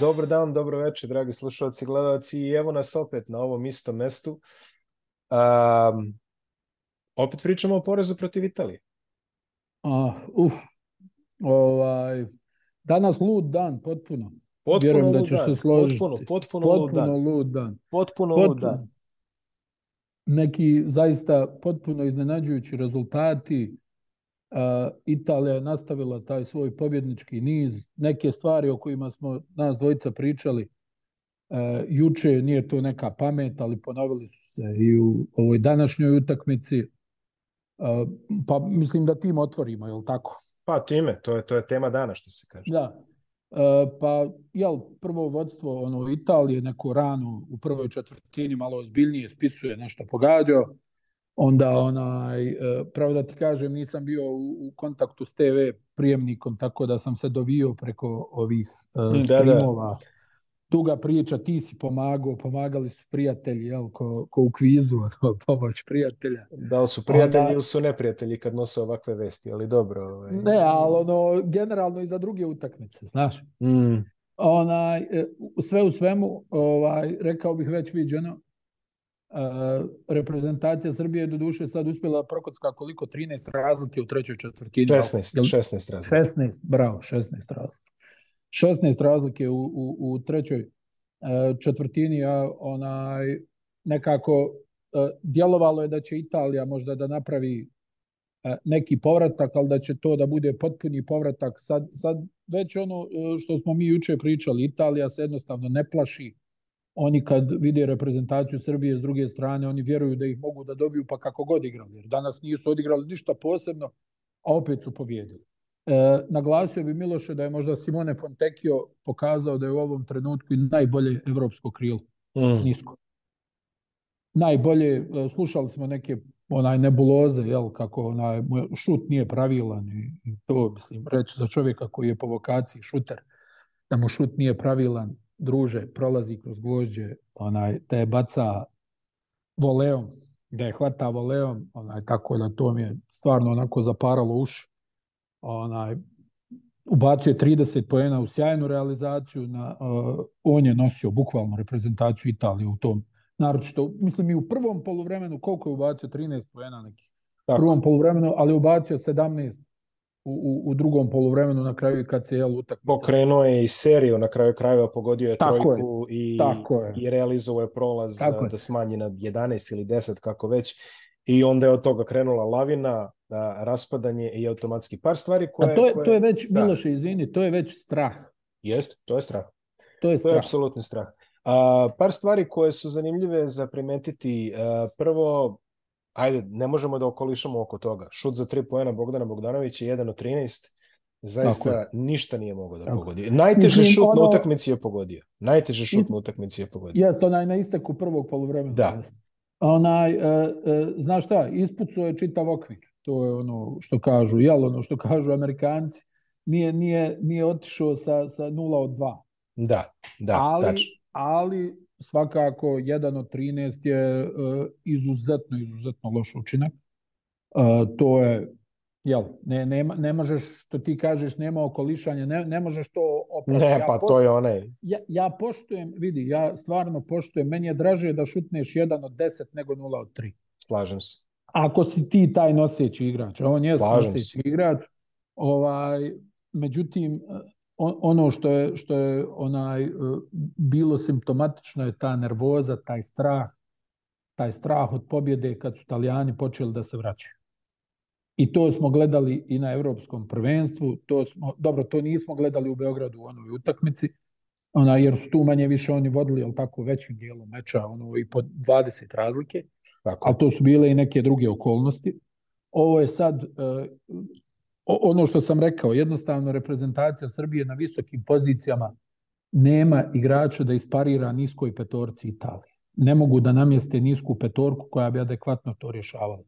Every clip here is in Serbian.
Dobar dan, dobro večer, dragi slušalci i gledalci. I evo nas opet na ovom istom mestu. Um, opet pričamo o porezu protiv Italije. A, uf, ovaj, danas lud dan, potpuno. Potpuno Vjerujem da lud ćeš dan. se složiti. Potpuno, potpuno, lud Potpuno dan. lud dan. Potpuno lud Potpuno. dan. Neki zaista potpuno iznenađujući rezultati. Italija je nastavila taj svoj pobjednički niz. Neke stvari o kojima smo nas dvojica pričali juče, nije to neka pamet, ali ponovili su se i u ovoj današnjoj utakmici. Pa mislim da tim otvorimo, je li tako? Pa time, to je, to je tema dana, što se kaže. Da. Pa, jel, prvo vodstvo ono, Italije, neko rano u prvoj četvrtini malo ozbiljnije spisuje nešto pogađao. Onda, onaj, e, pravo da ti kažem, nisam bio u, u kontaktu s TV prijemnikom, tako da sam se dovio preko ovih Da, e, da. streamova. Duga priča, ti si pomagao, pomagali su prijatelji, jel, ko, ko u kvizu, pomoć prijatelja. Da li su prijatelji Onda- ili su neprijatelji kad nose ovakve vesti, ali dobro. Ovaj. Ne, ali ono, generalno i za druge utakmice, znaš. Mm, onaj, e, sve u svemu, ovaj, rekao bih već viđeno, reprezentacija Srbije je do duše sad uspjela prokocka koliko 13 razlike u trećoj četvrtini. 16, Jel- 16 razlika. 16, bravo, 16 razlike. 16 razlike u, u, u trećoj e, četvrtini, a onaj nekako e, djelovalo je da će Italija možda da napravi e, neki povratak, ali da će to da bude potpuni povratak. Sad, sad već ono što smo mi juče pričali, Italija se jednostavno ne plaši. Oni kad vide reprezentaciju Srbije s druge strane, oni vjeruju da ih mogu da dobiju pa kako god igrali. Jer danas nisu odigrali ništa posebno, a opet su pobjedili. E, naglasio bi Miloše da je možda Simone Fontecchio pokazao da je u ovom trenutku najbolje evropsko krilo Mm. nisko. Najbolje, e, slušali smo neke onaj nebuloze, jel, kako onaj šut nije pravilan i, i to, mislim, reći za čovjeka koji je po vokaciji šuter, da mu šut nije pravilan, druže, prolazi kroz gvožđe, onaj, da je baca voleom, da je hvata voleom, onaj, tako da to mi je stvarno onako zaparalo uši. Onaj, ubacio je 30 poena u sjajnu realizaciju, na, uh, on je nosio bukvalno reprezentaciju Italije u tom naročito, mislim i u prvom poluvremenu, koliko je ubacio? 13 poena nekih. U prvom poluvremenu, ali je ubacio 17 u, u, u drugom poluvremenu na kraju kad se jel utakmica. Pokrenuo je i seriju, na kraju krajeva pogodio je Tako je, trojku i, tako je. i realizovao je prolaz Tako je. da smanji na 11 ili 10, kako već. I onda je od toga krenula lavina, raspadanje i automatski par stvari koje... A to je, koje... to je već, da. Miloše, izvini, to je već strah. Jest, to je strah. To je To je apsolutni strah. A, par stvari koje su zanimljive za primetiti. A, prvo, ajde, ne možemo da okolišamo oko toga. Šut za tri poena Bogdana Bogdanovića, 1 od 13, zaista Tako ništa nije mogao da Tako. pogodi. Najteži Mislim, šut na ono- utakmici je pogodio. Najteži šut Ist- na utakmici je pogodio. Jeste, onaj na isteku prvog poluvremena. Da. Onaj, e, e, znaš šta, ispucao je čitav okvir. To je ono što kažu, jel ono što kažu Amerikanci. Nije, nije, nije otišao sa, sa 0 od 2. Da, da, ali, tačno. ali svakako 1 od 13 je uh, izuzetno, izuzetno loš učinak. Uh, to je, jel, ne, nema, ne možeš, što ti kažeš, nema okolišanja, ne, ne možeš to oprati. Ne, ja, pa po- to je onaj. ja, ja poštujem, vidi, ja stvarno poštujem, meni je draže da šutneš 1 od 10 nego 0 od 3. Slažem se. Ako si ti taj noseći igrač, on je Slažem noseći se. igrač, ovaj, međutim, ono što je, što je onaj, eh, bilo simptomatično je ta nervoza, taj strah, taj strah od pobjede kad su Italijani počeli da se vraćaju. I to smo gledali i na Evropskom prvenstvu, to smo, dobro, to nismo gledali u Beogradu u onoj utakmici, ona, jer su tu manje više oni vodili, jel tako, većim dijelom meča, ono, i po 20 razlike Tako. ali to su bile i neke druge okolnosti. Ovo je sad, uh, ono što sam rekao, jednostavno reprezentacija Srbije na visokim pozicijama nema igrača da isparira niskoj petorci Italije. Ne mogu da namjeste nisku petorku koja bi adekvatno to rješavala.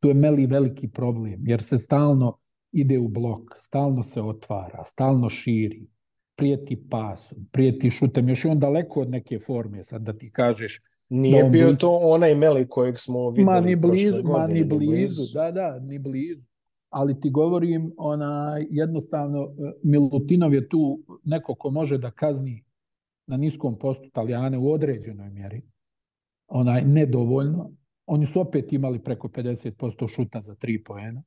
Tu je meli veliki problem, jer se stalno ide u blok, stalno se otvara, stalno širi, prijeti pasom, prijeti šutem, još je on daleko od neke forme, sad da ti kažeš Nije da on bio bliz- to onaj Meli kojeg smo videli Ma ni prošle blizu, ma godine, ni blizu, da, da, ni blizu. Ali ti govorim, ona jednostavno, e, Milutinov je tu neko ko može da kazni na niskom postu Italijane u određenoj mjeri, onaj nedovoljno. Oni su opet imali preko 50% šuta za tri poena.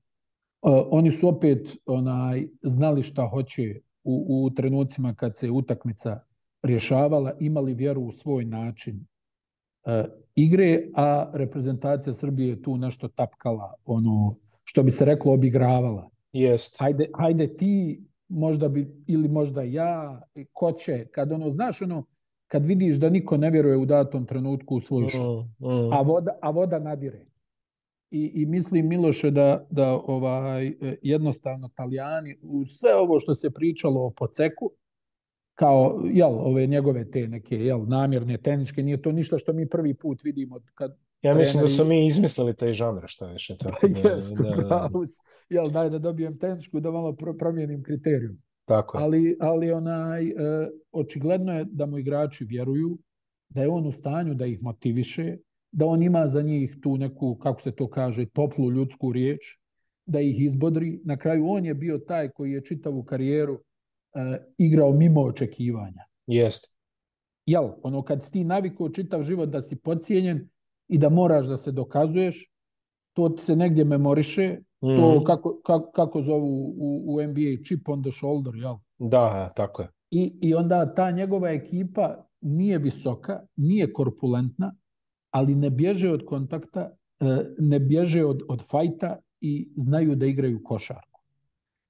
Oni su opet onaj znali šta hoće u, u trenucima kad se utakmica rješavala, imali vjeru u svoj način uh, igre, a reprezentacija Srbije je tu nešto tapkala, ono što bi se reklo obigravala. Jest. Hajde, hajde ti, možda bi, ili možda ja, ko će, kad ono, znaš ono, kad vidiš da niko ne vjeruje u datom trenutku u svoju mm, mm. a, voda, a voda nadire. I, i mislim Miloše da, da ovaj jednostavno Talijani u sve ovo što se pričalo o Poceku, kao jel, ove njegove te neke jel, namjerne tehničke, nije to ništa što mi prvi put vidimo kad Ja mislim da su mi izmislili taj žanr, šta više. Tako pa da, jest, da, da, jel, daj da dobijem tehničku, da malo promijenim kriterijum. Tako je. Ali, ali onaj, e, očigledno je da mu igrači vjeruju, da je on u stanju da ih motiviše, da on ima za njih tu neku, kako se to kaže, toplu ljudsku riječ, da ih izbodri. Na kraju on je bio taj koji je čitavu karijeru e, igrao mimo očekivanja. Jest. Jel, ono kad si ti navikao čitav život da si podcijenjen i da moraš da se dokazuješ, to se negdje memoriše, mm -hmm. to kako, kako, kako zovu u, u NBA chip on the shoulder, jel? Da, tako je. I, I onda ta njegova ekipa nije visoka, nije korpulentna, ali ne bježe od kontakta, e, ne bježe od, od fajta i znaju da igraju košarku.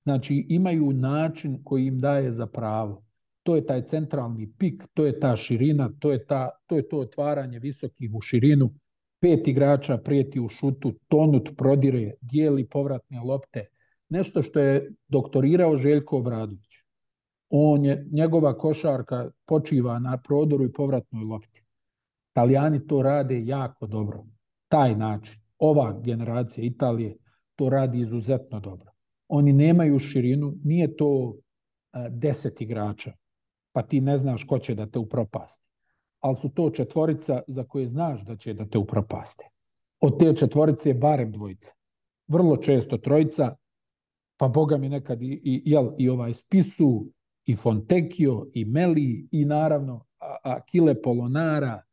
Znači imaju način koji im daje za pravo. To je taj centralni pik, to je ta širina, to je, ta, to, je to otvaranje visokih u širinu. Pet igrača prijeti u šutu, tonut prodire, dijeli povratne lopte. Nešto što je doktorirao Željko Obradović. On je, njegova košarka počiva na prodoru i povratnoj lopti. Italijani to rade jako dobro. Taj način. Ova generacija Italije to radi izuzetno dobro. Oni nemaju širinu, nije to a, deset igrača, pa ti ne znaš ko će da te upropasti. Ali su to četvorica za koje znaš da će da te upropaste. Od te četvorice je barem dvojica. Vrlo često trojica, pa boga mi nekad i, i, jel, i ovaj Spisu, i Fontecchio, i Meli, i naravno Akile Polonara,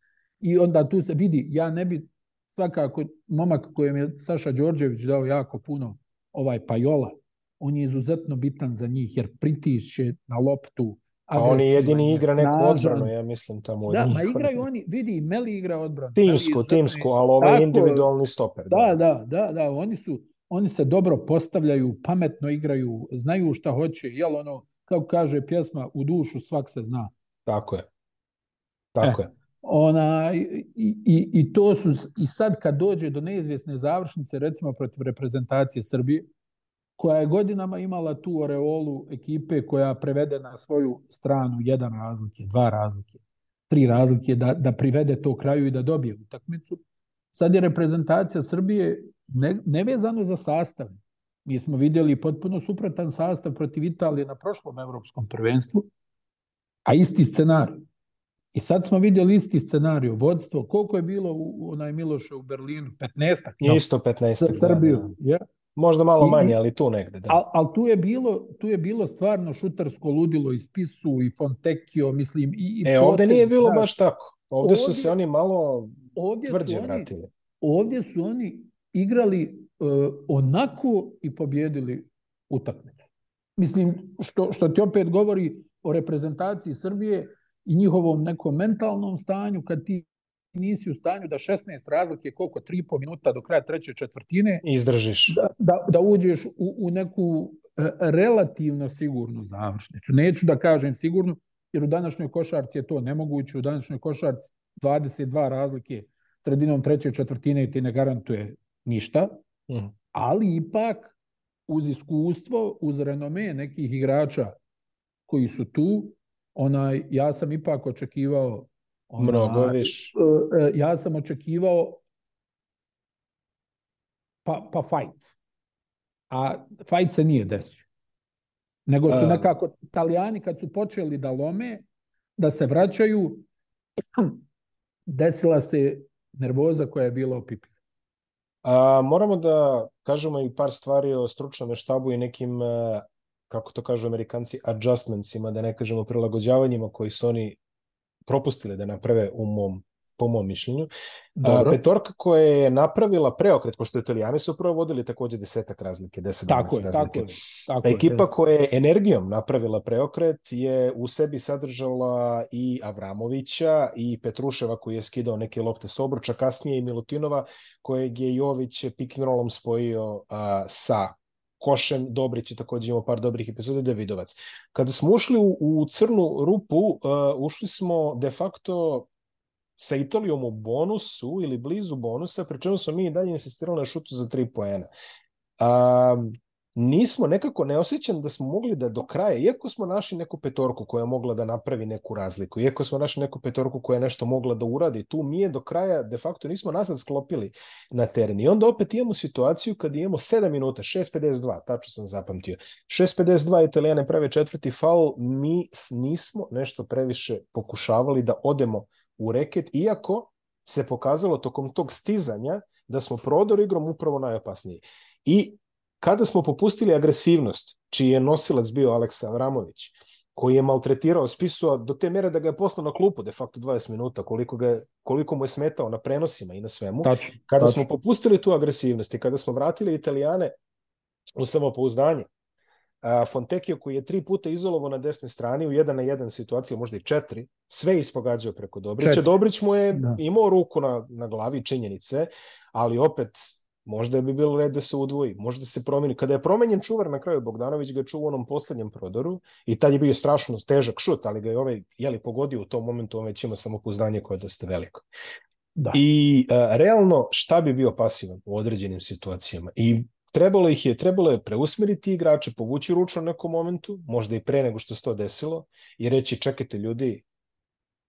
I onda tu se vidi, ja ne bi svakako momak kojem je Saša Đorđević dao jako puno ovaj Pajola, on je izuzetno bitan za njih jer pritišće na loptu. A on je jedini igra neku odbranu, ja mislim tamo da, njih. ma igraju oni, vidi, Meli igra odbranu. Timsku, timsku, ali ovaj tako, individualni stoper. Da, da, da, da, oni su, oni se dobro postavljaju, pametno igraju, znaju šta hoće, jel ono, kako kaže pjesma, u dušu svak se zna. Tako je. Tako e. je. Ona, i, i, I to su, i sad kad dođe do neizvjesne završnice, recimo protiv reprezentacije Srbije, koja je godinama imala tu oreolu ekipe koja prevede na svoju stranu jedan razlike, dva razlike, tri razlike, da, da privede to kraju i da dobije utakmicu. Sad je reprezentacija Srbije ne, nevezano za sastav. Mi smo vidjeli potpuno suprotan sastav protiv Italije na prošlom evropskom prvenstvu, a isti scenarij. I sad smo vidjeli isti scenariju, vodstvo, koliko je bilo u, onaj Miloše u Berlinu? 15-ak? No, Isto 15 Za Srbiju, da, da. ja. Možda malo I, manje, ali tu negde. Da. Ali al tu, je bilo, tu je bilo stvarno šutarsko ludilo i Spisu i Fontekio, mislim. I, i e, ovde nije bilo da, baš tako. Ovde, ovde su se oni malo ovdje tvrđe oni, vratili. Ovdje su oni igrali uh, onako i pobjedili utakmicu. Mislim, što, što ti opet govori o reprezentaciji Srbije, i njihovom nekom mentalnom stanju, kad ti nisi u stanju da 16 razlike, koliko, 3,5 minuta do kraja treće četvrtine, izdržiš. Da, da, da uđeš u, u neku e, relativno sigurnu završnicu. Neću da kažem sigurno, jer u današnjoj košarci je to nemoguće, u današnjoj košarci 22 razlike sredinom treće četvrtine ti ne garantuje ništa, mm. ali ipak uz iskustvo, uz renome nekih igrača koji su tu, onaj, ja sam ipak očekivao onaj, mnogo viš. E, e, ja sam očekivao pa, pa fight. A fight se nije desio. Nego su nekako italijani kad su počeli da lome, da se vraćaju, desila se nervoza koja je bila opipljiva. A, moramo da kažemo i par stvari o stručnom štabu i nekim kako to kažu amerikanci, adjustmentsima, da ne kažemo prilagođavanjima koji su oni propustili da naprave u mom po mom mišljenju. Dobro. A, petorka koja je napravila preokret, pošto italijani su prvo vodili takođe desetak razlike, deset Tako je, razlike. tako je. Tako je, Ekipa koja je energijom napravila preokret je u sebi sadržala i Avramovića i Petruševa koji je skidao neke lopte s obruča, kasnije i Milutinova kojeg je Jović pick and rollom spojio a, sa Košem, Dobrić je takođe imao par dobrih epizoda, Davidovac. Kada smo ušli u, u crnu rupu, uh, ušli smo de facto sa Italijom u bonusu ili blizu bonusa, pri čemu smo mi i dalje insistirali na šutu za tri poena. Um, nismo nekako ne osjećam da smo mogli da do kraja, iako smo našli neku petorku koja je mogla da napravi neku razliku, iako smo našli neku petorku koja je nešto mogla da uradi, tu mi je do kraja de facto nismo nazad sklopili na teren. I onda opet imamo situaciju kad imamo 7 minuta, 6.52, tačno sam zapamtio, 6.52 italijane prave četvrti faul, mi nismo nešto previše pokušavali da odemo u reket, iako se pokazalo tokom tog stizanja da smo prodor igrom upravo najopasniji. I kada smo popustili agresivnost, čiji je nosilac bio Aleksa Avramović, koji je maltretirao spisua do te mere da ga je poslao na klupu de facto 20 minuta, koliko, ga, je, koliko mu je smetao na prenosima i na svemu. Tačno, kada smo popustili tu agresivnost i kada smo vratili Italijane u samopouzdanje, a, Fontecchio koji je tri puta izolovo na desnoj strani u jedan na jedan situaciju, možda i četiri, sve ispogađao preko Dobrića. Četiri. Dobrić mu je Da. imao ruku na, na glavi činjenice, ali opet možda bi bilo red da se udvoji, možda se promeni. Kada je promenjen čuvar na kraju, Bogdanović ga je čuvao u onom poslednjem prodoru i tad je bio strašno težak šut, ali ga je ovaj, jeli, pogodio u tom momentu, on već ima samopouzdanje koje je dosta veliko. Da. I a, realno šta bi bio pasivan u određenim situacijama? I trebalo ih je, trebalo je preusmeriti igrače, povući ručno u nekom momentu, možda i pre nego što se to desilo, i reći čekajte ljudi,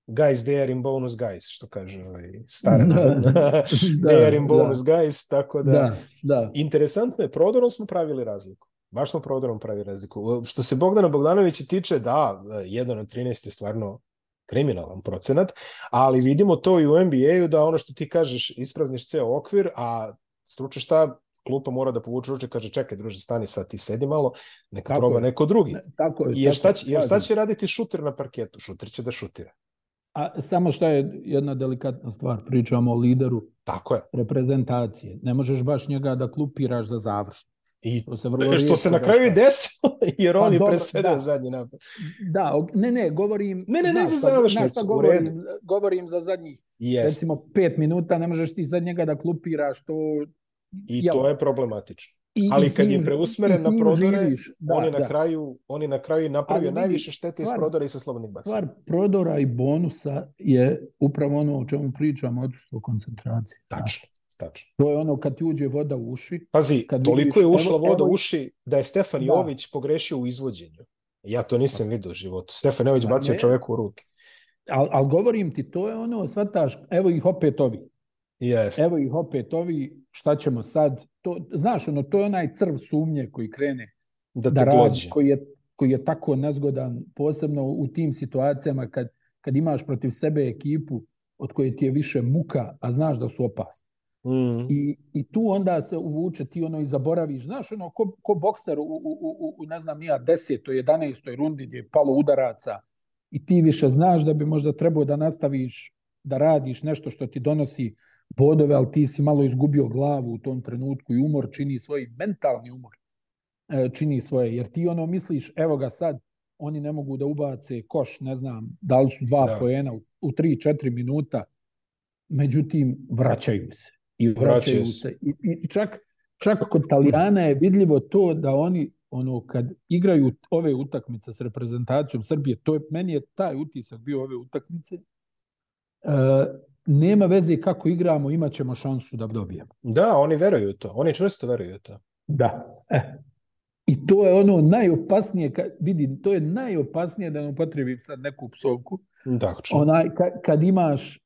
guys, they are in bonus guys, što kaže ovaj stara. Da, they are in da, bonus guys, tako da, Da, da. interesantno je, prodorom smo pravili razliku. Baš smo prodorom pravili razliku. Što se Bogdana Bogdanovića tiče, da, 1 od 13 je stvarno kriminalan procenat, ali vidimo to i u NBA-u da ono što ti kažeš, isprazniš ceo okvir, a stručni štab klupa mora da povuče ruče, kaže čekaj druže, stani sad ti sedi malo, neka Tako proba je. neko drugi. Ne, Tako je. Jer tako šta, će, jer šta će raditi šuter na parketu? Šuter će da šutira. A samo što je jedna delikatna stvar, pričamo o lideru Tako je. reprezentacije. Ne možeš baš njega da klupiraš za završno. I To se vrlo što se na kraju i desilo, jer Pa on je da. zadnji napad. Da, ne, ne, govorim... Ne, ne, ne za završnicu, govorim, govorim za zadnjih, Jeste. recimo, pet minuta, ne možeš ti sad njega da klupiraš, to... I jel, to je problematično. I- Ali i kad je njim- preusmeren i s na prodore, živiš. Da, on je na da. kraju, on je na kraju napravio Ali najviše štete iz stvar- prodora i sa slobodnih bacanja. Stvar prodora i bonusa je upravo ono o čemu pričamo, odsustvo koncentracije. znaš. Tačno, tačno. To je ono kad ti uđe voda u uši, Pazi, Kad toliko je ušla evo- voda u uši da je Stefan Da. Jović pogrešio u izvođenju. Ja to nisam vidio u životu. Stefan Jović Ma bacio čoveku u ruke. ali al govorim ti, to je ono, shvataš, evo ih opet ovi. Jeste. Evo ih opet ovi, šta ćemo sad? To, znaš, ono, to je onaj crv sumnje koji krene Da da radi, koji je, koji je tako nezgodan, posebno u tim situacijama kad, kad imaš protiv sebe ekipu od koje ti je više muka, a znaš da su opasni. Mm. I, I tu onda se uvuče, ti ono i zaboraviš, znaš, ono, ko, ko bokser u, u, u, u, ne znam, nija, desetoj, jedanestoj rundi gdje je palo udaraca i ti više znaš da bi možda trebao da nastaviš da radiš nešto što ti donosi bodove, ali ti si malo izgubio glavu u tom trenutku i umor čini svoj mentalni umor e, čini svoje, jer ti ono misliš, evo ga sad, oni ne mogu da ubace koš, ne znam, da li su dva Da. poena u, u 3-4 minuta, međutim, vraćaju se. I vraćaju, Vraćaju se. se. I, i čak, čak kod Italijana je vidljivo to da oni, ono, kad igraju ove utakmice s reprezentacijom Srbije, to je, meni je taj utisak bio ove utakmice, e, nema veze kako igramo, imat ćemo šansu da dobijemo. Da, oni veruju u to. Oni čvrsto veruju u to. Da. E. I to je ono najopasnije, kad, vidi, to je najopasnije da ne upotrebim sad neku psovku, Da, onaj, ka, kad imaš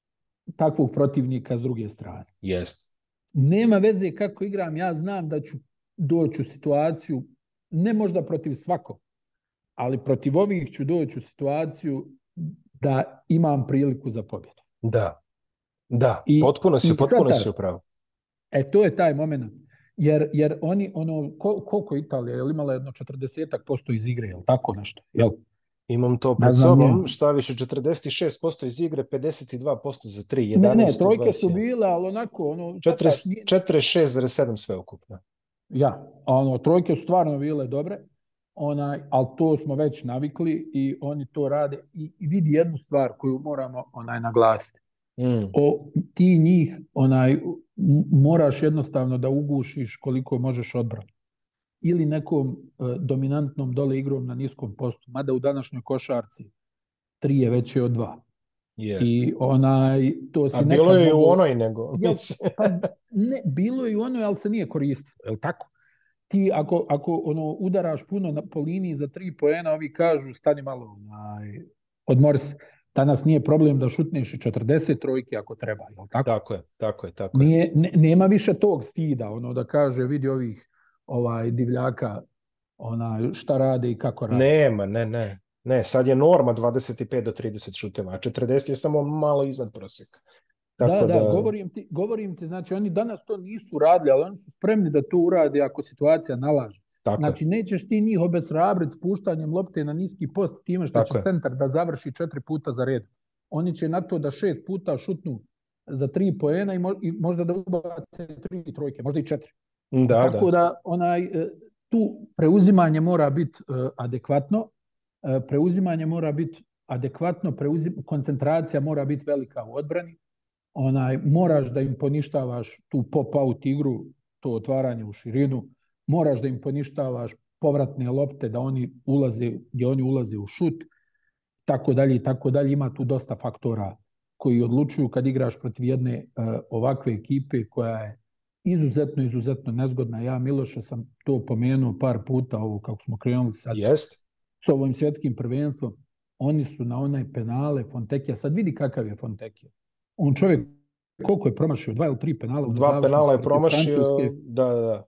takvog protivnika s druge strane. Jeste. Nema veze kako igram, ja znam da ću doći u situaciju, ne možda protiv svakog, ali protiv ovih ću doći u situaciju da imam priliku za pobjedu. Da. Da, I- potpuno si, i potpuno si upravo. E, to je taj moment. Jer, jer oni, ono, kol, koliko Italija, je li imala jedno 40% iz igre, je li tako nešto? Jel? Imam to pred sobom, šta više 46% iz igre, 52% za 3, 11 Ne, ne, trojke su bile, ali onako... Ono, 46,7 sve ukupno. Ja, ono, trojke su stvarno bile dobre, onaj, ali to smo već navikli i oni to rade. I, i vidi jednu stvar koju moramo onaj naglasiti. Mm. O, ti njih onaj, moraš jednostavno da ugušiš koliko možeš odbrati ili nekom uh, dominantnom dole igrom na niskom postu, mada u današnjoj košarci tri je veće od dva. Yes. I onaj, to si A bilo je i u onoj nego. Ja, pa, ne, bilo je i u onoj, ali se nije koristilo, je li tako? Ti ako, ako ono, udaraš puno na, po liniji za tri poena, ovi kažu stani malo, onaj, odmori se. Danas nije problem da šutneš i 40 trojke ako treba, je li tako? Tako je, tako je, tako nije, je. Ne, nema više tog stida, ono da kaže, vidi ovih ovaj divljaka ona šta rade i kako rade. Nema, ne, ne. Ne, sad je norma 25 do 30 šuteva, a 40 je samo malo iznad prosjeka. Tako da, da, da, govorim ti, govorim ti, znači oni danas to nisu radili, ali oni su spremni da to urade ako situacija nalaže. Tako znači, je. nećeš ti njih obesrabriti spuštanjem lopte na niski post time što Tako će je. centar da završi četiri puta za red. Oni će na to da šest puta šutnu za tri poena i, mo i možda da ubace tri trojke, možda i četiri. Da, Tako da, da onaj, e, tu preuzimanje mora biti uh, adekvatno, uh, preuzimanje mora biti adekvatno, preuzim, koncentracija mora biti velika u odbrani, onaj, moraš da im poništavaš tu pop-out igru, to otvaranje u širinu, moraš da im poništavaš povratne lopte, da oni ulaze, gdje oni ulaze u šut, tako dalje i tako dalje. Ima tu dosta faktora koji odlučuju kad igraš protiv jedne uh, ovakve ekipe koja je izuzetno, izuzetno nezgodna. Ja, Miloše, sam to pomenuo par puta, ovo kako smo krenuli sad Jest. s ovim svjetskim prvenstvom. Oni su na onaj penale Fontekija. Sad vidi kakav je Fontekija. On čovjek koliko je promašio? Dva ili tri penala? Dva penala je promašio, da, da, da.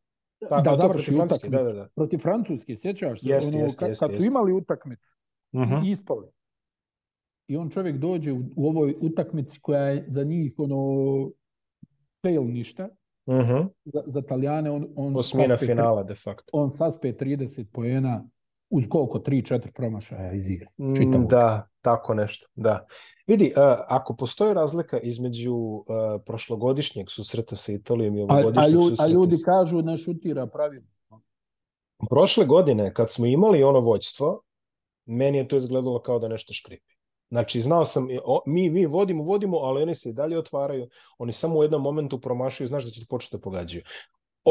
Ta, da završi utakmicu. Da, da, da. Protiv Francuske, sjećaš se? Jest, ono, jest, kad, jest, kad su imali utakmicu uh -huh. i ispali. I on čovjek dođe u, u ovoj utakmici koja je za njih ono fail ništa, Uh -huh. za, za Talijane on, on Osmina saspe, finala de facto. On saspe 30 poena uz koliko 3-4 promašaja iz igre. Mm, da, tako nešto, da. Vidi, uh, ako postoji razlika između uh, prošlogodišnjeg susreta sa Italijom i ovogodišnjeg a, a, susreta... A ljudi kažu ne šutira pravilno. Prošle godine, kad smo imali ono vođstvo, meni je to izgledalo kao da nešto škripi. Znači, znao sam, mi, mi vodimo, vodimo, ali oni se i dalje otvaraju, oni samo u jednom momentu promašuju, znaš da će početi da pogađaju.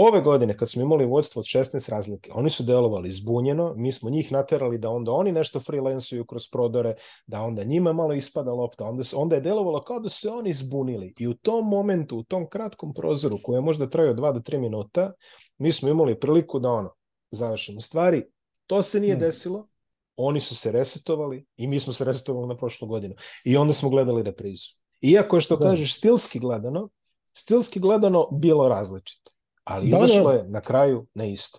Ove godine, kad smo imali vodstvo od 16 razlike, oni su delovali zbunjeno, mi smo njih naterali da onda oni nešto freelansuju kroz prodore, da onda njima malo ispada lopta, onda, se, onda je delovalo kao da se oni zbunili. I u tom momentu, u tom kratkom prozoru, koji je možda trajao 2 do 3 minuta, mi smo imali priliku da ono, završimo stvari. To se nije hmm. desilo, oni su se resetovali i mi smo se resetovali na prošlu godinu. I onda smo gledali reprizu. Iako je što da. kažeš stilski gledano, stilski gledano bilo različito. Ali da, izašlo je na kraju na isto.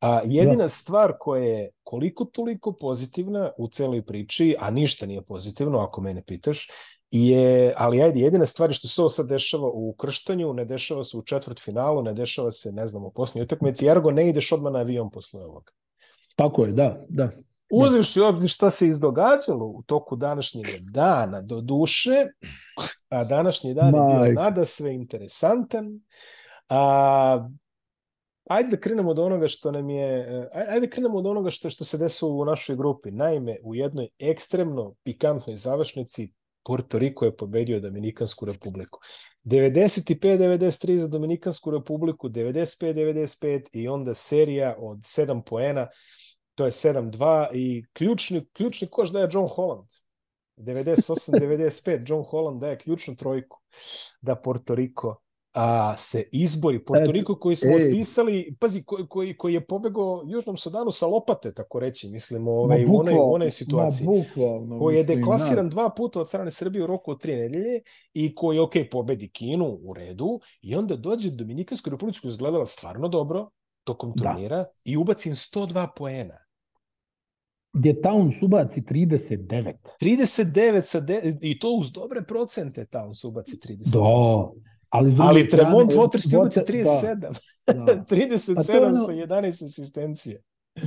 A jedina da. stvar koja je koliko toliko pozitivna u celoj priči, a ništa nije pozitivno ako mene pitaš, je, ali ajde, jedina stvar je što se ovo sad dešava u krštanju, ne dešava se u četvrt finalu, ne dešava se, ne znam, u posljednjoj utakmici, ergo ne ideš odmah na avion posle ovoga. Tako je, da, da. Uzevši obzir šta se izdogađalo u toku današnjeg dana, do duše, a današnji dan Majka. je bio nada sve interesantan, a, ajde da krenemo od onoga što nam je, ajde da krenemo od onoga što, što se desilo u našoj grupi. Naime, u jednoj ekstremno pikantnoj završnici Porto Riko je pobedio Dominikansku republiku. 95-93 za Dominikansku republiku, 95-95 i onda serija od 7 poena to je 7-2 i ključni, ključni koš daje John Holland. 98-95 John Holland daje ključnu trojku da Porto Riko a, se izbori. Porto Riko koji smo Ej. otpisali, pazi, koji, koji, koji je pobegao Južnom Sudanu sa lopate, tako reći, mislim, ovaj, u onoj, onoj situaciji. Bukvalno, koji je deklasiran na. dva puta od strane Srbije u roku od tri nedelje i koji, ok, pobedi Kinu u redu i onda dođe Dominikansku republiku izgledala stvarno dobro tokom da. turnira da. i ubacim 102 poena gdje Towns ubaci 39. 39 sa de, i to uz dobre procente Towns ubaci 39. Do. Ali, ali Tremont Waters ti ubaci 37. Da, da. 37 ono, sa 11 asistencije.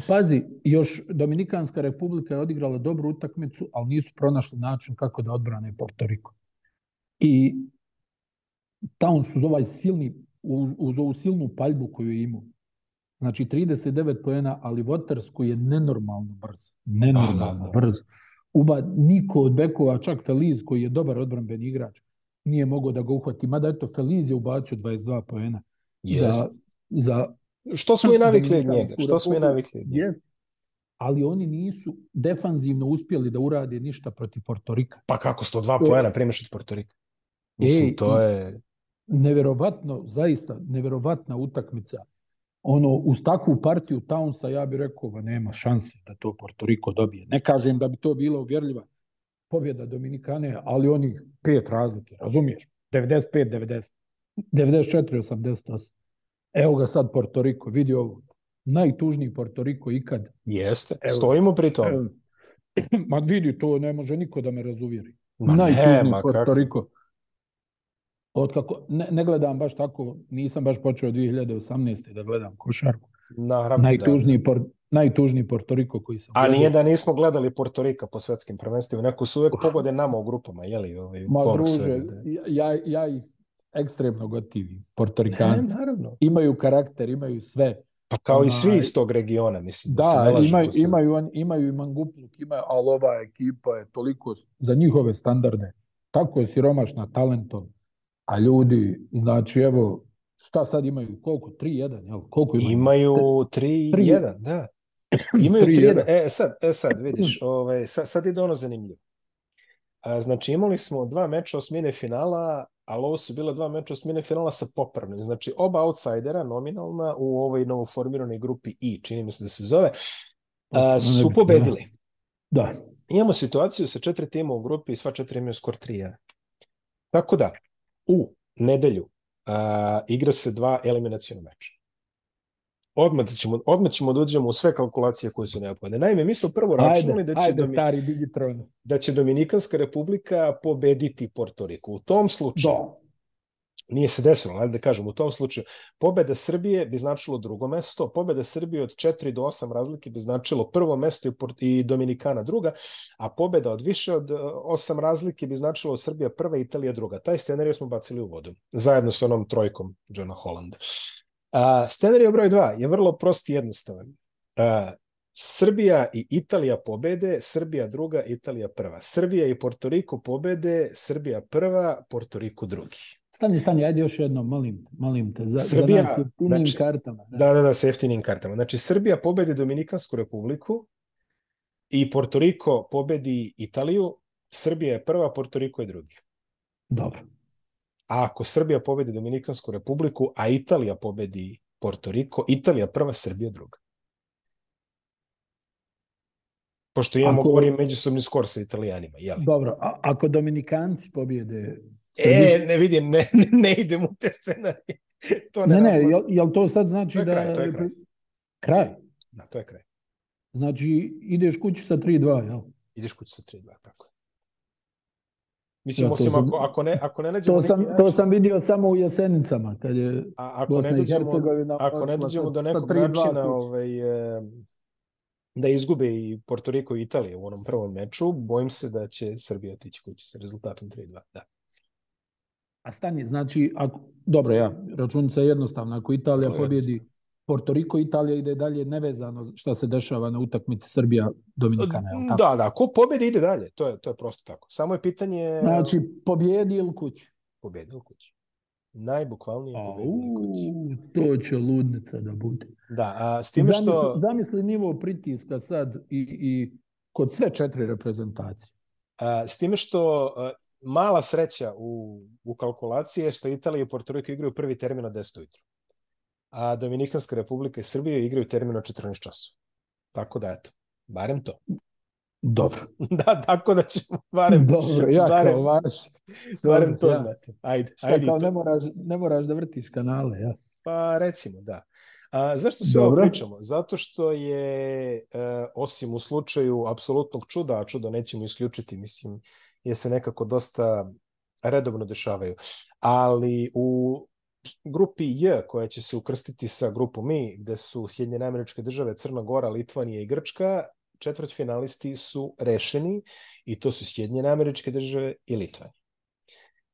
Pazi, još Dominikanska republika je odigrala dobru utakmicu, ali nisu pronašli način kako da odbrane Portoriko. I Towns uz ovaj silni, uz ovu silnu paljbu koju je imao, znači 39 pojena, ali Waters koji je nenormalno brz. Nenormalno Aha, brz. Uba niko od bekova, čak Feliz koji je dobar odbranbeni igrač, nije mogao da ga uhvati. Mada eto, Feliz je ubacio 22 pojena. Yes. Za, za što smo i navikli od njega? Što smo i navikli od njega? Ali oni nisu defanzivno uspjeli da urade ništa protiv Portorika. Pa kako 102 pojena primiš od Portorika? Mislim, Ej, to je... Neverovatno, zaista, neverovatna utakmica. Ono, uz takvu partiju Townsa, ja bih rekao, ba nema šanse da to Portoriko dobije. Ne kažem da bi to bila uvjerljiva pobjeda Dominikane, ali onih pet razlike, razumiješ? 95-90, 94-88. Evo ga sad Portoriko, vidi ovo. Najtužniji Portoriko ikad. Jeste, evo, stojimo pri tom. Evo, ma vidi, to ne može niko da me razuvjeri. Ma Najtužniji ne. Od kako, ne, ne, gledam baš tako, nisam baš počeo 2018. da gledam košarku. Naravno, najtužniji, da. por, najtužniji Portoriko koji sam A nije da nismo gledali Portorika po svetskim prvenstvima, neko su uvek pogode nama u grupama, jeli? Ovaj, Ma druže, svega, da. ja, ja ih ekstremno gotivi, portorikanci. Ne, naravno. Imaju karakter, imaju sve. Pa kao Ona, i svi iz tog regiona, mislim. Da, da imaju, imaju, on, imaju i Mangupluk, imaju, ali ova ekipa je toliko za njihove standarde, tako je siromašna talentom, a ljudi, znači, evo, šta sad imaju, koliko, 3-1, jel? Koliko imaju? Imaju 3-1, da. Imaju 3-1. E, sad, e, sad, vidiš, ovaj, sad, sad ide ono zanimljivo. A, znači, imali smo dva meča osmine finala, ali ovo su bila dva meča osmine finala sa popravnim. Znači, oba outsidera nominalna u ovoj novoformiranoj grupi I, čini mi se da se zove, a, su pobedili. Da. Imamo situaciju sa četiri tima u grupi i sva četiri imaju skor 3-1. Tako da, u nedelju a, igra se dva eliminacijona meča odmah ćemo, odmah ćemo da uđemo u sve kalkulacije koje su neophodne. Naime, mi smo prvo računali da će, ajde, Domi... stari Digitron. da će Dominikanska republika pobediti Portoriku. U tom slučaju, da. Nije se desilo, ali da kažem, u tom slučaju, pobeda Srbije bi značilo drugo mesto, pobeda Srbije od 4 do 8 razlike bi značilo prvo mesto i, Dominikana druga, a pobeda od više od 8 razlike bi značilo Srbija prva, Italija druga. Taj scenarij smo bacili u vodu, zajedno sa onom trojkom Johna Hollanda. A, scenarij broj 2 je vrlo prost i jednostavan. A, Srbija i Italija pobede, Srbija druga, Italija prva. Srbija i Portoriko pobede, Srbija prva, Portoriko drugi. Stani, stani, ajde još jedno, molim, molim te, za, Srbija, za nas jeftinim znači, kartama. Da. da, da, da, sa jeftinim kartama. Znači, Srbija pobedi Dominikansku republiku i Portoriko pobedi Italiju, Srbija je prva, Portoriko je drugi. Dobro. A ako Srbija pobedi Dominikansku republiku, a Italija pobedi Porto Riko, Italija prva, Srbija druga. Pošto imamo ako... govorim međusobni skor sa Italijanima. Jeli? Dobro, a ako Dominikanci pobjede... E, ne vidim, ne, ne idem u te scenarije. To ne, ne, ne jel, jel to sad znači to da... Kraj, to je kraj. Kraj? Da, to je kraj. Znači, ideš kući sa 3-2, jel? Ideš kući sa 3-2, tako je. Mislim, ja, osim sam, ako, ako ne, ako ne nađemo... To sam, način, to sam vidio samo u Jesenicama, kad je a, ako Bosna ne dođemo, i Hercegovina... Ako ne dođemo do nekog načina ovaj, da izgube i Porto Riko i Italija u onom prvom meču, bojim se da će Srbija otići kući sa rezultatom 3-2. Da. A stani, znači, ako, dobro, ja, računica je jednostavna, ako Italija pobjedi Porto Riko, Italija ide dalje nevezano šta se dešava na utakmici Srbija Dominikana. Tako? Da, da, ko pobedi ide dalje, to je, to je prosto tako. Samo je pitanje... Znači, pobjedi ili kući? Pobjedi ili kući. Najbukvalnije pobjedi ili kući. To će ludnica da bude. Da, a s time što... Zamisli, zamisli nivo pritiska sad i, i kod sve četiri reprezentacije. A, s time što a, mala sreća u, u kalkulaciji je što Italija i Porto Riko igraju prvi termin od 10 ujutru a Dominikanska republika i Srbija igraju termin od 14 časova. Tako da, eto, barem to. Dobro. da, tako da ćemo barem... Dobro, ja barem, kao vaš. Barem to ja. znate. Ajde, Šta, ajde. Kao ne moraš, ne moraš da vrtiš kanale, ja? Pa recimo, da. A, zašto sve ovo pričamo? Zato što je, e, osim u slučaju apsolutnog čuda, a čudo nećemo isključiti, mislim, je se nekako dosta redovno dešavaju. Ali u grupi J koja će se ukrstiti sa grupom I, gde su Sjedinjene američke države, Crna Gora, Litvanija i Grčka, četvrtfinalisti su rešeni i to su Sjedinjene američke države i Litvanija.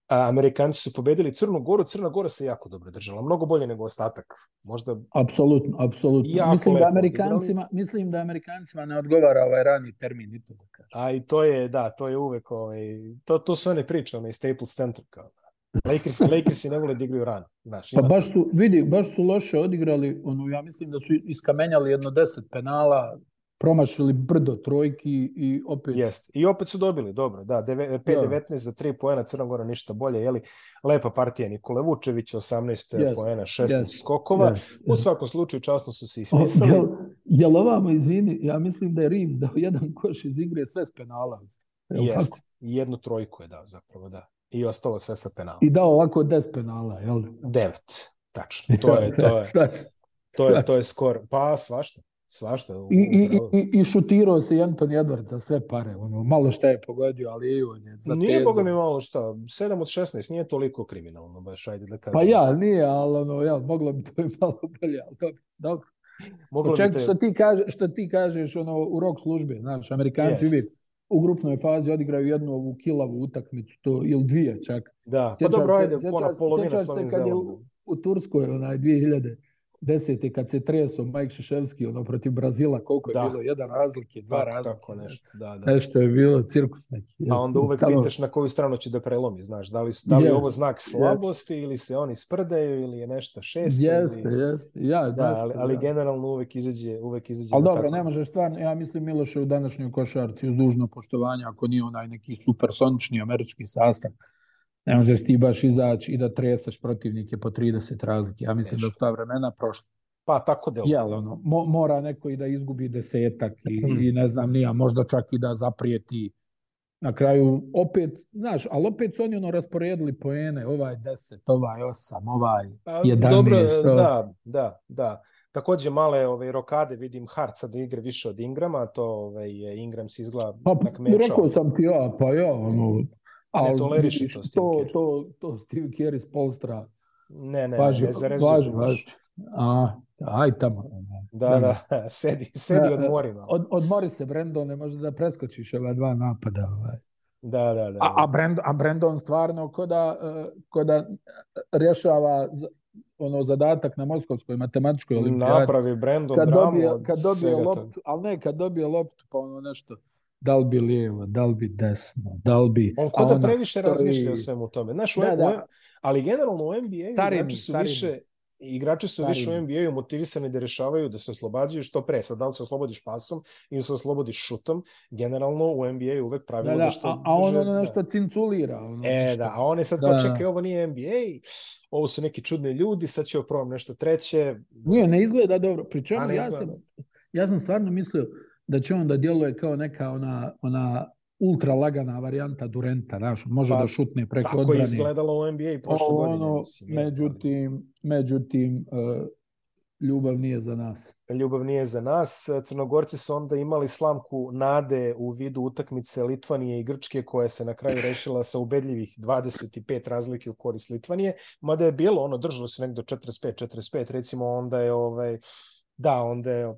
Amerikanci su pobedili Crnu Goru, Crna Gora se jako dobro držala, mnogo bolje nego ostatak. Možda apsolutno, apsolutno. Mislim da Amerikancima, odigrali. mislim da Amerikancima ne odgovara ovaj rani termin i to da kažem. A i to je, da, to je uvek ovaj to to su one priče, onaj Staples Center kao. Da. Lakers, Lakersi ne vole da igraju rano. Znaš, pa baš su, vidi, baš su loše odigrali, ono, ja mislim da su iskamenjali jedno deset penala, promašili brdo trojki i opet... Jest. I opet su dobili, dobro, da, 5-19 da. za 3 poena, Crna Gora ništa bolje, jeli, lepa partija Nikole Vučević, 18 yes. poena, 16 yes. skokova, yes. u svakom slučaju časno su se ispisali. Jel, jel ovamo, izvini, ja mislim da je Reeves dao jedan koš iz igre sve s penala. Jeste, i jednu trojku je dao zapravo, da. I ostalo sve sa penala. I dao ovako 10 penala, jel? 9, tačno. To je, to je, to je, to je skor. Pa, svašta. Svašta. U, I, i, i, I šutirao se Anton Edward za sve pare. Ono, malo šta je pogodio, ali i on je za Nije boga mi malo šta. 7 od 16 nije toliko kriminalno, baš ajde da kažem. Pa ja, nije, ali ono, ja, moglo bi to i malo bolje, ali dobro. dobro. Moglo Ček, te... što, ti kaže, što ti kažeš ono, u rok službe, znaš, Amerikanci Jest. uvijek u grupnoj fazi odigraju jednu ovu kilavu utakmicu, to, ili dvije čak. Da, sjećam pa dobro, ajde, se, ona polovina s Novim Zelandom. U, u Turskoj, onaj, 2000 desete kad se treso Mike Šeševski ono protiv Brazila koliko je da. bilo jedan razlike dva tako, razlike tako nešto da, da. nešto je bilo cirkus neki a onda uvek stalo... pitaš na koju stranu će da prelomi znaš da li da li je ovo znak slabosti yes. ili se oni sprdaju ili je nešto šesto jeste ili... jeste ja da ali, ali ja. generalno uvek izađe uvek izađe ali dobro tako. ne možeš stvarno ja mislim Miloše u današnjoj košarci uz dužno poštovanje ako nije onaj neki supersonični američki sastav ne možeš ti baš izaći i da tresaš protivnike po 30 razlike. Ja mislim Neš. da su ta vremena prošla. Pa tako delo. Jel, ono, mo, mora neko i da izgubi desetak i, hmm. i ne znam nija, možda čak i da zaprijeti na kraju opet, znaš, ali opet su oni ono rasporedili poene, ovaj 10, ovaj 8, ovaj 11. Pa, dobro, da, da, da. Takođe male ove rokade vidim Harca da igra više od Ingrama, to ovaj Ingram se izgleda pa, tak meča. Rekao sam ti ja, pa ja, ono, ne toleriši to to, to, to Steve Kerr iz Polstra. Ne, ne, važi, ne, ne. Važi, važi. A, aj tamo. Da, da, da, sedi, sedi od morima. Od, odmori se, Brandon, ne može da preskočiš ova dva napada. Ovaj. Da, da, da. A, a, Brandon, a Brandon stvarno ko da, ko da rješava ono zadatak na Moskovskoj matematičkoj olimpijadi. Napravi Brandon kad dobije, kad dobije loptu, ali ne, kad dobije loptu, pa ono nešto da li bi lijevo, da li bi desno, da li bi... On kod da previše stoji... razmišlja o svemu tome. Znaš, da, u, da. ali generalno u NBA tarim, igrači su tarim. više igrači su više u NBA-u motivisani da rešavaju, da se oslobađaju što pre. Sad, da li se oslobodiš pasom ili se oslobodiš šutom, generalno u NBA-u uvek pravilo da, da, da što... A, a on ono nešto da. cinculira. Ono e, nešto. da, a on je sad, da. pa čekaj, ovo nije NBA, ovo su neki čudni ljudi, sad će oprovam nešto treće. Nije, ne izgleda dobro. Pri čemu ja sam, ja sam stvarno mislio, da će on da djeluje kao neka ona, ona ultra lagana varijanta Durenta, znaš, može pa, da šutne preko tako odbrane. Tako je izgledalo u NBA prošle ono, godine. Mislim, međutim, međutim uh, ljubav nije za nas. Ljubav nije za nas. Crnogorci su onda imali slamku nade u vidu utakmice Litvanije i Grčke koja se na kraju rešila sa ubedljivih 25 razlike u korist Litvanije. Mada je bilo, ono, držalo se nekdo 45-45, recimo onda je ovaj, da, onda je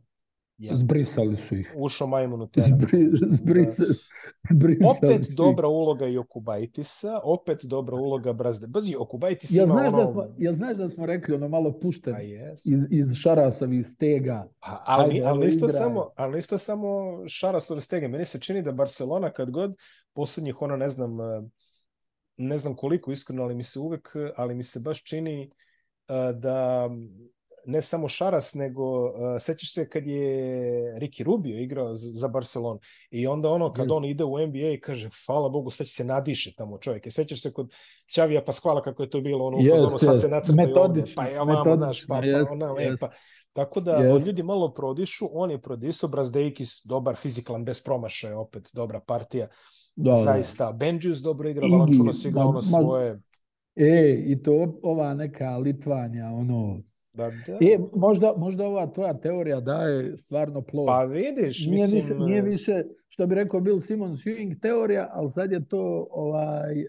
Ja. Zbrisali su ih. Ušao majmun u teren. Zbri, zbrisa, zbrisali opet su dobra ih. uloga i Okubajtisa, opet dobra uloga Brazde. Bazi, Okubajtis ja ima znaš ono... Da smo, ja znaš da smo rekli ono malo pušten yes. iz, iz Šarasovih stega. A, ali, Ajde, ali, isto samo, ali isto samo Šarasove stege. Meni se čini da Barcelona kad god poslednjih ono ne znam ne znam koliko iskreno, ali mi se uvek, ali mi se baš čini da ne samo Šaras, nego uh, sećaš se kad je Ricky Rubio igrao za Barcelonu i onda ono kad on ide u NBA i kaže hvala Bogu sad će se nadiše tamo čovjek. I sećaš se kod Čavija Pasquala kako je to bilo ono yes, ono, sad se nacrtaju ovde, pa je ovamo, znaš, pa, yes, pa ona, yes. pa. Tako da yes. ljudi malo prodišu, on je prodisao, Brazdeikis dobar, fizikalan, bez promašaja, opet dobra partija. Da, Zaista, Benjus dobro igra, Valančunas igra ono svoje. E, i to ova neka Litvanja, ono, Da, da. E, možda, možda ova tvoja teorija daje stvarno plod. Pa vidiš, nije mislim... Više, nije više, što bi rekao Bill Simmons, Ewing teorija, ali sad je to ovaj, e,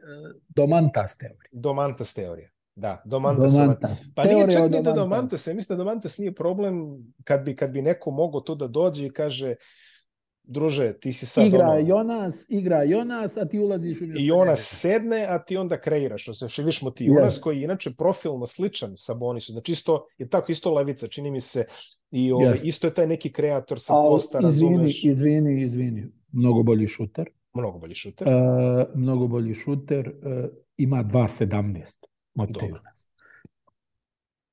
Domantas teorija. Domantas teorija. Da, Domantas. Domantas. Pa nije Teorija čak o ni Domantas. Domantas, ja mislim da Domantas nije problem kad bi, kad bi neko mogao tu da dođe i kaže druže, ti si sad Igra ono, Jonas, igra Jonas, a ti ulaziš umjesto i ona sedne, a ti onda kreiraš. No, se viš mu ti Yes. Jonas koji je inače profilno sličan sa Bonisu. Znači isto, je tako isto levica, čini mi se. I ovaj, Yes. isto je taj neki kreator sa Al, posta, izvini, razumeš? izvini, izvini. Mnogo bolji šuter. Mnogo bolji šuter. E, mnogo bolji šuter. E, ima 2.17. Moti Dobro.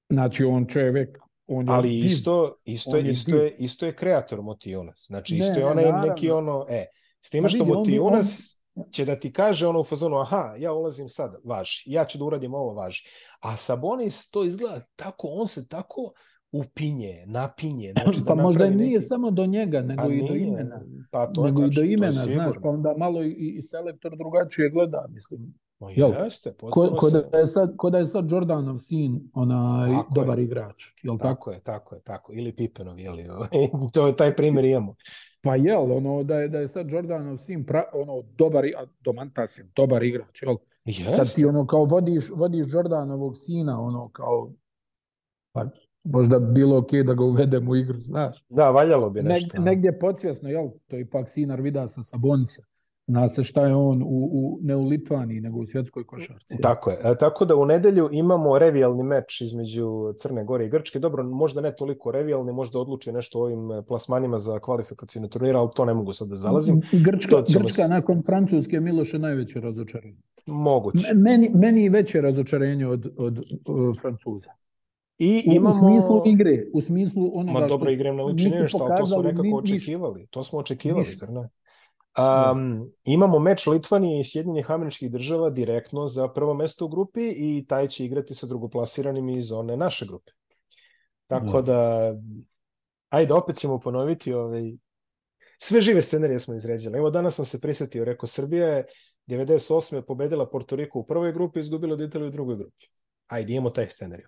Znači, on čovjek, on je Ali isto, isto, On je, isto, div. je, isto je kreator Motionas. Znači, Ne, isto je onaj naravno. neki ono, e, s time Ma što vidi, on će da ti kaže ono u fazonu, aha, ja ulazim sad, važi, ja ću da uradim ovo, važi. A Sabonis to izgleda tako, on se tako upinje, napinje. Znači da Pa možda i nije neki... samo do njega, nego A i do imena. Pa to nego i tačno, do imena, znaš, pa onda malo i, i selektor drugačije gleda, mislim. Ma jel? Jeste, Ko, potpuno ko, da je sad, ko da je sad Jordanov sin onaj Tako je. dobar igrač, jel tako? Tako je, tako je, tako. Ili Pipenov, jeli, ovaj, to je taj primjer imamo. Pa jel, ono da je, da je sad Jordanov sin pra, ono dobar, a Domantas je dobar igrač, jel? Sad Jeste. ti ono kao vodiš, vodiš Jordanovog sina, ono kao, pa možda bi bilo ok da ga uvedem u igru, znaš. Da, valjalo bi Neg, nešto. a? negdje podsvjesno, jel? To je ipak sin Arvidasa Sabonisa. Zna se šta je on u, u, ne u Litvaniji, nego u svjetskoj košarci. Tako je. E, tako da u nedelju imamo revijalni meč između Crne Gore i Grčke. Dobro, možda ne toliko revijalni, možda odluči nešto o ovim plasmanima za kvalifikacijne turnire, ali to ne mogu sad da zalazim. Grčka, Grčka s- nakon Francuske Miloše najveće razočarenje. Moguće. Meni, meni i veće razočarenje od, od, uh, Francuza. I imamo... u smislu igre, u smislu onoga Ma dobro, igre ne liči nešto, ali to smo nekako ni- ništa. očekivali. To smo očekivali, Ništa. zar ne? Um, imamo meč Litvanije i Sjedinjenih američkih država direktno za prvo mesto u grupi i taj će igrati sa drugoplasiranim iz one naše grupe. Tako da, ajde, opet ćemo ponoviti ovaj, sve žive scenarije smo izređali. Evo danas sam se prisjetio, rekao, Srbija je 98. pobedila Porto Riko u prvoj grupi, izgubila od Italije u drugoj grupi. Ajde, imamo taj scenarij.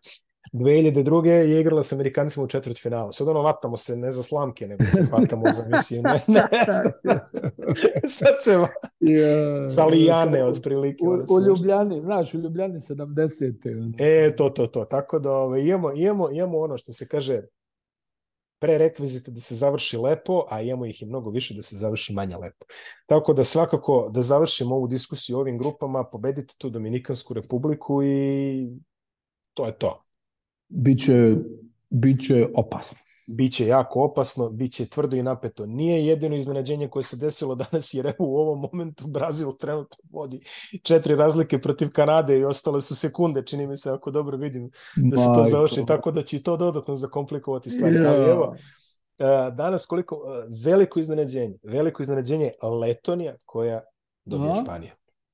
2002. je igrala sa Amerikancima u četvrtfinalu. Sad ono, vatamo se ne za slamke, nego se hvatamo za, mislim, ne, ne, sad se Ja, sa lijane, otprilike. U, u Ljubljani, znaš, u Ljubljani 70. ono. E, to, to, to. Tako da ovaj, imamo, imamo, imamo ono što se kaže prerekvizite da se završi lepo, a imamo ih i mnogo više da se završi manje lepo. Tako da svakako da završimo ovu diskusiju ovim grupama, pobedite tu Dominikansku republiku i to je to. Biće, biće opasno. Biće jako opasno, biće tvrdo i napeto. Nije jedino iznenađenje koje se desilo danas, jer evo u ovom momentu Brazil trenutno vodi četiri razlike protiv Kanade i ostale su sekunde, čini mi se, ako dobro vidim, da se to završi, tako da će i to dodatno zakomplikovati stvari. Ja. Ali evo, e, danas koliko, e, veliko iznenađenje, veliko iznenađenje Letonija koja dobija A? Španiju.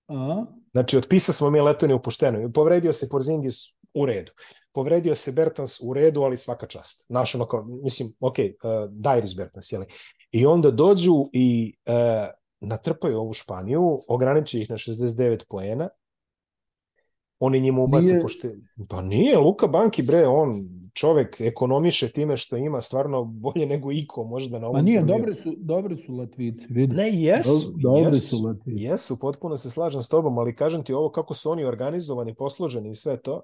A? Znači, otpisa smo mi Letoniju pošteno. Povredio se Porzingis u redu. Povredio se Bertans u redu, ali svaka čast. Naš ono kao, mislim, ok, uh, Dairis Bertans, jeli? I onda dođu i uh, natrpaju ovu Španiju, ograniče ih na 69 poena, oni njima ubace Nije- pošte... Pa nije, Luka Banki, bre, on čovek ekonomiše time što ima stvarno bolje nego iko možda na ovom Ma nije, turniru. dobri su, dobri su Latvici, vidi. Ne, jesu, Dob- dobri jesu, su Latvici. jesu, potpuno se slažem s tobom, ali kažem ti ovo kako su oni organizovani, posloženi i sve to.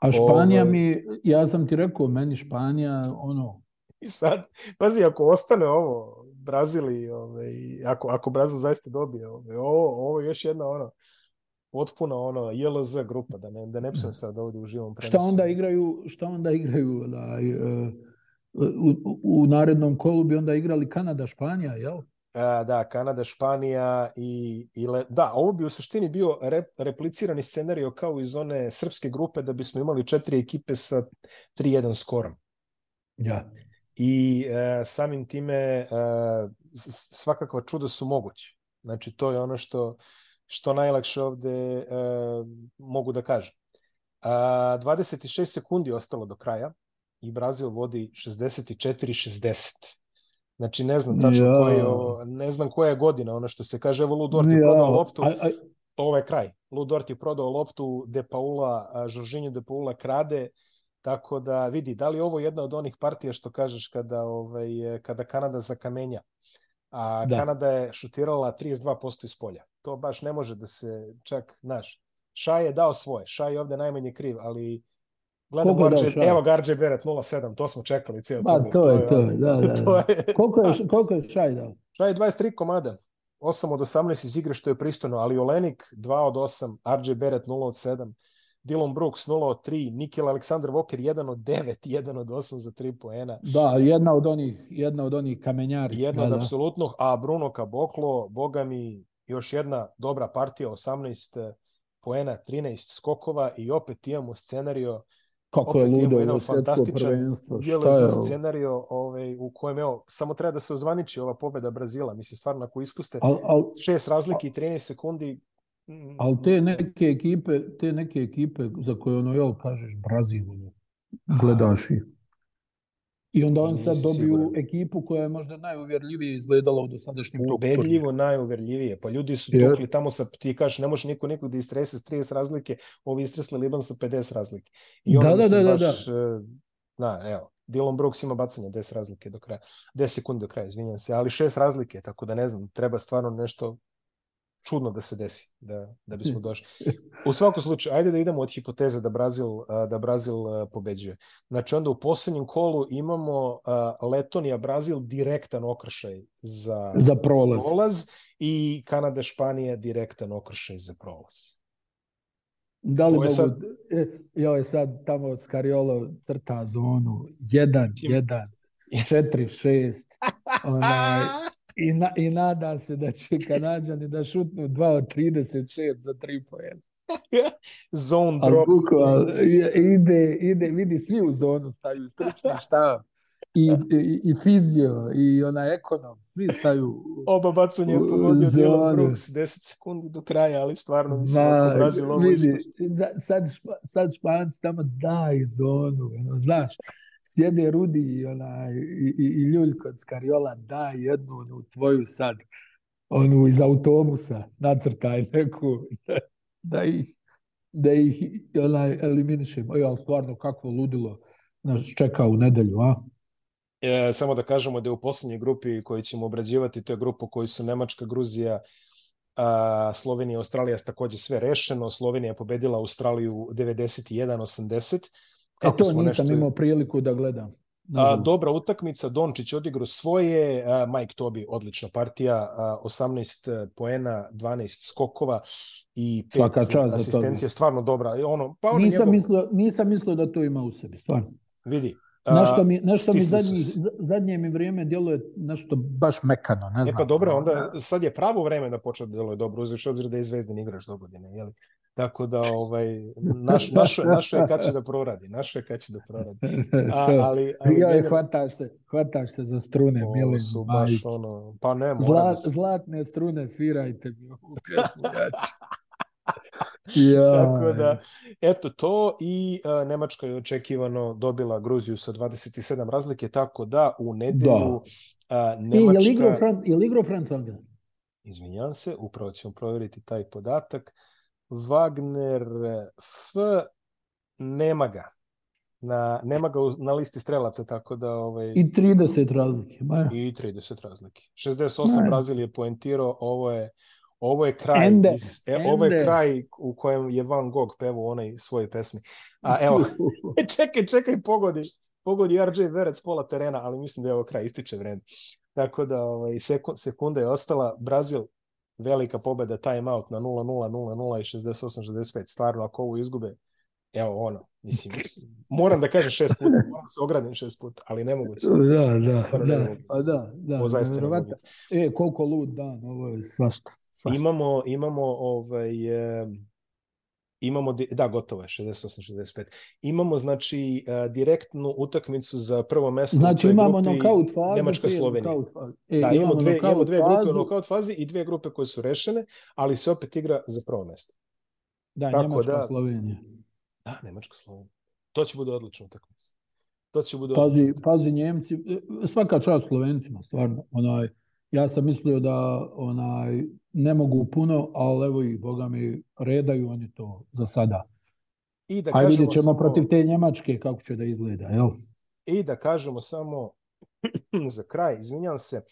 A Španija Ovaj- mi, ja sam ti rekao, meni Španija, ono, I sad, pazi, ako ostane ovo, Brazil i, ovaj, ako, ako Brazil zaista dobije, ovaj, ovo, ovo je još jedna ono, potpuno ono, JLZ grupa, da ne, da ne psujem sad ovdje u živom prenosu. šta onda igraju, šta onda igraju u, u, u narednom kolu bi onda igrali Kanada, Španija, jel? Da, Kanada, Španija i, i le... da, ovo bi u suštini bio rep, replicirani scenario kao iz one srpske grupe da bismo imali četiri ekipe sa 3-1 skorom. Ja. i e, samim time e, svakakva čuda su moguće. Znači, to je ono što, što najlakše ovde e, mogu da kažem. A, 26 sekundi ostalo do kraja i Brazil vodi 64-60. Znači, ne znam tačno Ja. koje je ne znam koja je godina, ono što se kaže, evo Ludort je Ja, prodao loptu, a- a- ovo je kraj. Ludort je prodao loptu, De Paula, Žoržinju De Paula krade, tako da vidi, da li je ovo jedna od onih partija što kažeš kada, ovaj, kada Kanada zakamenja, a Da. Kanada je šutirala 32% iz polja. To baš ne može da se čak, znaš, Šaj je dao svoje. Šaj je ovde najmanje kriv, ali gledam Arđe, evo ga RJ Beret 0-7, to smo čekali cijel ba, to, to je to, da, da. to je... koliko, je, koliko je Šaj dao? Šaj je 23 komada. 8 od 18 iz igre, što je pristojno, ali Olenik 2 od 8, RJ Beret 0 od 7, Dylan Brooks 0 od 3, Nikel Aleksandar Walker 1 od 9, 1 od 8 za 3 poena. Da, jedna od onih, jedna od onih kamenjari. Jedna da, od da. apsolutnog, a Bruno Caboclo, boga mi, još jedna dobra partija, 18 poena, 13 skokova i opet imamo scenario kako je ludo ovo fantastičan je scenario ovaj, u kojem evo, samo treba da se ozvaniči ova pobeda Brazila. Mislim, stvarno, ako ispuste al, al, šest razlike i 13 sekundi, mm, Ali te neke ekipe, te neke ekipe za koje ono, jel, kažeš Brazil, gledaš ih I onda on sad dobiju siguran. ekipu koja je možda najuvjerljivije izgledala u dosadašnjem toku. Ubedljivo najuvjerljivije. Pa ljudi su tukli yeah. tamo sa, ti kažeš, ne može niko nikog da istrese s 30 razlike, ovi istresli Liban sa 50 razlike. I da, da, da, da, baš, da. Na, evo, Dylan Brooks ima bacanje 10 razlike do kraja. 10 sekundi do kraja, izvinjam se, ali 6 razlike, tako da ne znam, treba stvarno nešto čudno da se desi, da, da bismo došli. U svakom slučaju, ajde da idemo od hipoteze da Brazil, da Brazil pobeđuje. Znači onda u poslednjem kolu imamo Letonija, Brazil direktan okršaj za, za prolaz. prolaz i Kanada, Španija direktan okršaj za prolaz. Da li mogu, sad... E, joj sad tamo Skariolo crta zonu 1, 1, 4, 6, onaj, I, na, I nada se da će Kanadžani da šutnu 2 od 36 za 3 pojena. Zone drop. Buko, ide, ide, vidi, svi u zonu staju, stručni štab. I, i, i fizio, i ona ekonom, svi staju Oba bacanja je pogodio Dylan Brooks 10 sekundi do kraja, ali stvarno mislim Ma, Brazil ovo vidi, sad, sad Španci tamo daj zonu, ono, znaš, sjede Rudi i, ona, i, i, i Ljuljko od Skariola, daj jednu onu tvoju sad, onu iz autobusa, nacrtaj neku, da ih, da ih onaj, eliminišemo. Ali stvarno, kakvo ludilo nas čeka u nedelju, a? E, samo da kažemo da je u poslednjoj grupi koju ćemo obrađivati, to je grupa koji su Nemačka, Gruzija, a, Slovenija, Australija takođe sve rešeno. Slovenija je pobedila Australiju 91-80 Kako e to nisam nešto... imao priliku da gledam. A, dobra utakmica, Dončić odigrao svoje, a, Mike Tobi odlična partija, a, 18 e, poena, 12 skokova i 5 asistencije, stvarno dobra. Ono, pa ono nisam, njegov... mislio, nisam mislio da to ima u sebi, stvarno. Vidi, Nešto mi, nešto mi zadnji, zadnje mi vrijeme djeluje nešto baš mekano, ne znam. E pa dobro, onda sad je pravo vreme da počne da djeluje dobro, uzviš obzir da je Zvezdin igrač do godine, jeli? Tako da ovaj naš naš naš je kad će da proradi, naš je kad će da proradi. A, ali ali ja general... hvataš se, hvataš se za strune, o, su baš ono, pa ne, mora Zla, da se... zlatne strune svirajte mi u pjesmu ja. Tako da, eto to i uh, Nemačka je očekivano dobila Gruziju sa 27 razlike, tako da u nedelju da. uh, Nemačka... I je li igrao Franc, je li igrao Franc Izvinjam se, upravo ćemo provjeriti taj podatak. Wagner F nema ga. Na, nema ga na listi strelaca, tako da... Ovaj... I 30 razlike. Maja. I 30 razlike. 68 Maja. Brazil je poentirao, ovo je ovo je kraj ende, iz, e, ende. ovo je kraj u kojem je Van Gogh pevao onaj svoje pesmi. A evo, čekaj, čekaj, pogodi. Pogodi RJ Verec pola terena, ali mislim da je ovo kraj, ističe vreme. Tako da ovaj, sekunda je ostala. Brazil velika pobeda, time out na 0-0, 0-0 i 68-65. Stvarno, ako ovo izgube, evo ono, mislim, moram da kažem šest puta, moram da se ogradim šest puta, ali nemoguće. Da, da, da, pa da, da, ovo zaista nemoguće. E, koliko lud dan, ovo je svašta. svašta. Imamo, imamo ovaj, e, imamo, da, gotovo je, 68-65. Imamo, znači, uh, direktnu utakmicu za prvo mesto znači, u imamo grupi nokaut fazu, Nemačka, Slovenija. E, da, imamo, dve, imamo dve grupe u nokaut fazi i dve grupe koje su rešene, ali se opet igra za prvo mesto. Da, Tako Nemačka, da, Slovenija. Da, Nemačka, Slovenija. To će bude odlična utakmica. To će bude pazi, odlična Pazi, Njemci, e, svaka čast Slovencima, stvarno. Onaj, ja sam mislio da onaj ne mogu puno, ali evo i boga mi redaju oni to za sada. I da Ajde vidjet ćemo samo, protiv te Njemačke kako će da izgleda, jel? I da kažemo samo za kraj, izvinjam se,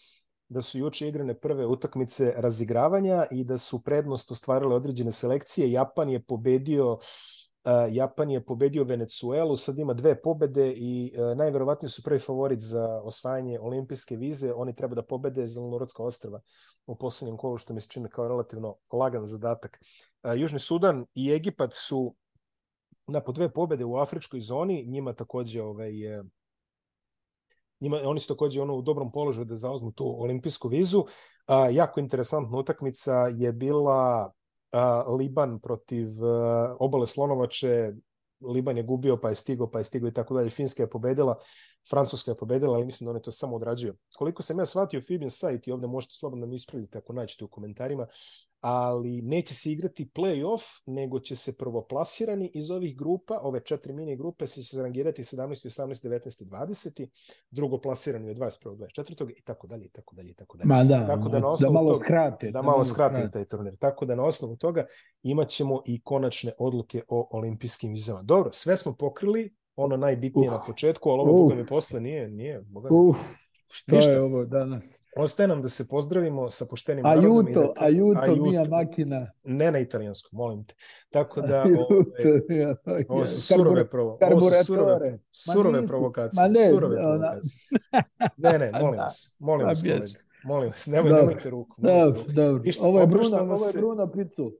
da su juče igrane prve utakmice razigravanja i da su prednost ostvarile određene selekcije. Japan je pobedio Japan je pobedio Venecuelu, sad ima dve pobede i najverovatnije su prvi favorit za osvajanje olimpijske vize. Oni treba da pobede Zelenorodska ostrava u poslednjem kolu, što mi se čini kao relativno lagan zadatak. Južni Sudan i Egipat su na po dve pobede u afričkoj zoni, njima takođe ovaj, njima, oni su takođe ono u dobrom položaju da zauzmu tu olimpijsku vizu. A, jako interesantna utakmica je bila a, Liban protiv a, obale Slonovače, Liban je gubio, pa je stigao, pa je stigao i tako dalje. Finska je pobedila, Francuska je pobedila, ali mislim da on je to samo odrađio. Koliko sam ja shvatio Fibin sajt i ovde možete slobodno mi ispraviti ako naćete u komentarima, ali neće se igrati play-off, nego će se prvoplasirani iz ovih grupa, ove četiri mini grupe, se će rangirati 17, 18, 19 20, drugo plasirani od 21, 24 i tako dalje i tako dalje i tako dalje. Ma da, tako da, da, da malo toga, skrate. Da, da malo skrate, skrate taj turnir. Tako da na osnovu toga imat ćemo i konačne odluke o olimpijskim vizama. Dobro, sve smo pokrili, ono najbitnije uh, na početku, ali ovo uh, boga mi posle nije, nije. Boga mi. Uh, šta Ništa. je ovo danas? Ostaje nam da se pozdravimo sa poštenim narodom. Ajuto, da, ajuto, ajuto, mia makina. Ne na italijanskom, molim te. Tako da, ove, ovo su surove, provo, ovo su surove, surove provokacije. Ma ne, surove ona... provokacije. Ne, ne, molim vas, molim vas, kolega. Molim vas, nemoj, dobro, nemojte ruku. Dobro, dobro. Ovo je Bruno, ovo je Bruno Picu.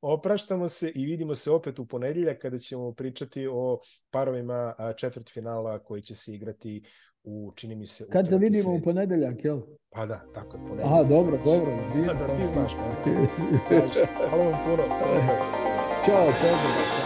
Opraštamo se i vidimo se opet u ponedeljak kada ćemo pričati o parovima četvrtfinala koji će se igrati u, čini mi se... Kad se vidimo u ponedeljak, jel? Pa da, tako je, ponedeljak. Aha, dobro, dobro. Pa da, ti znaš. Hvala vam puno. Ćao, pozdrav.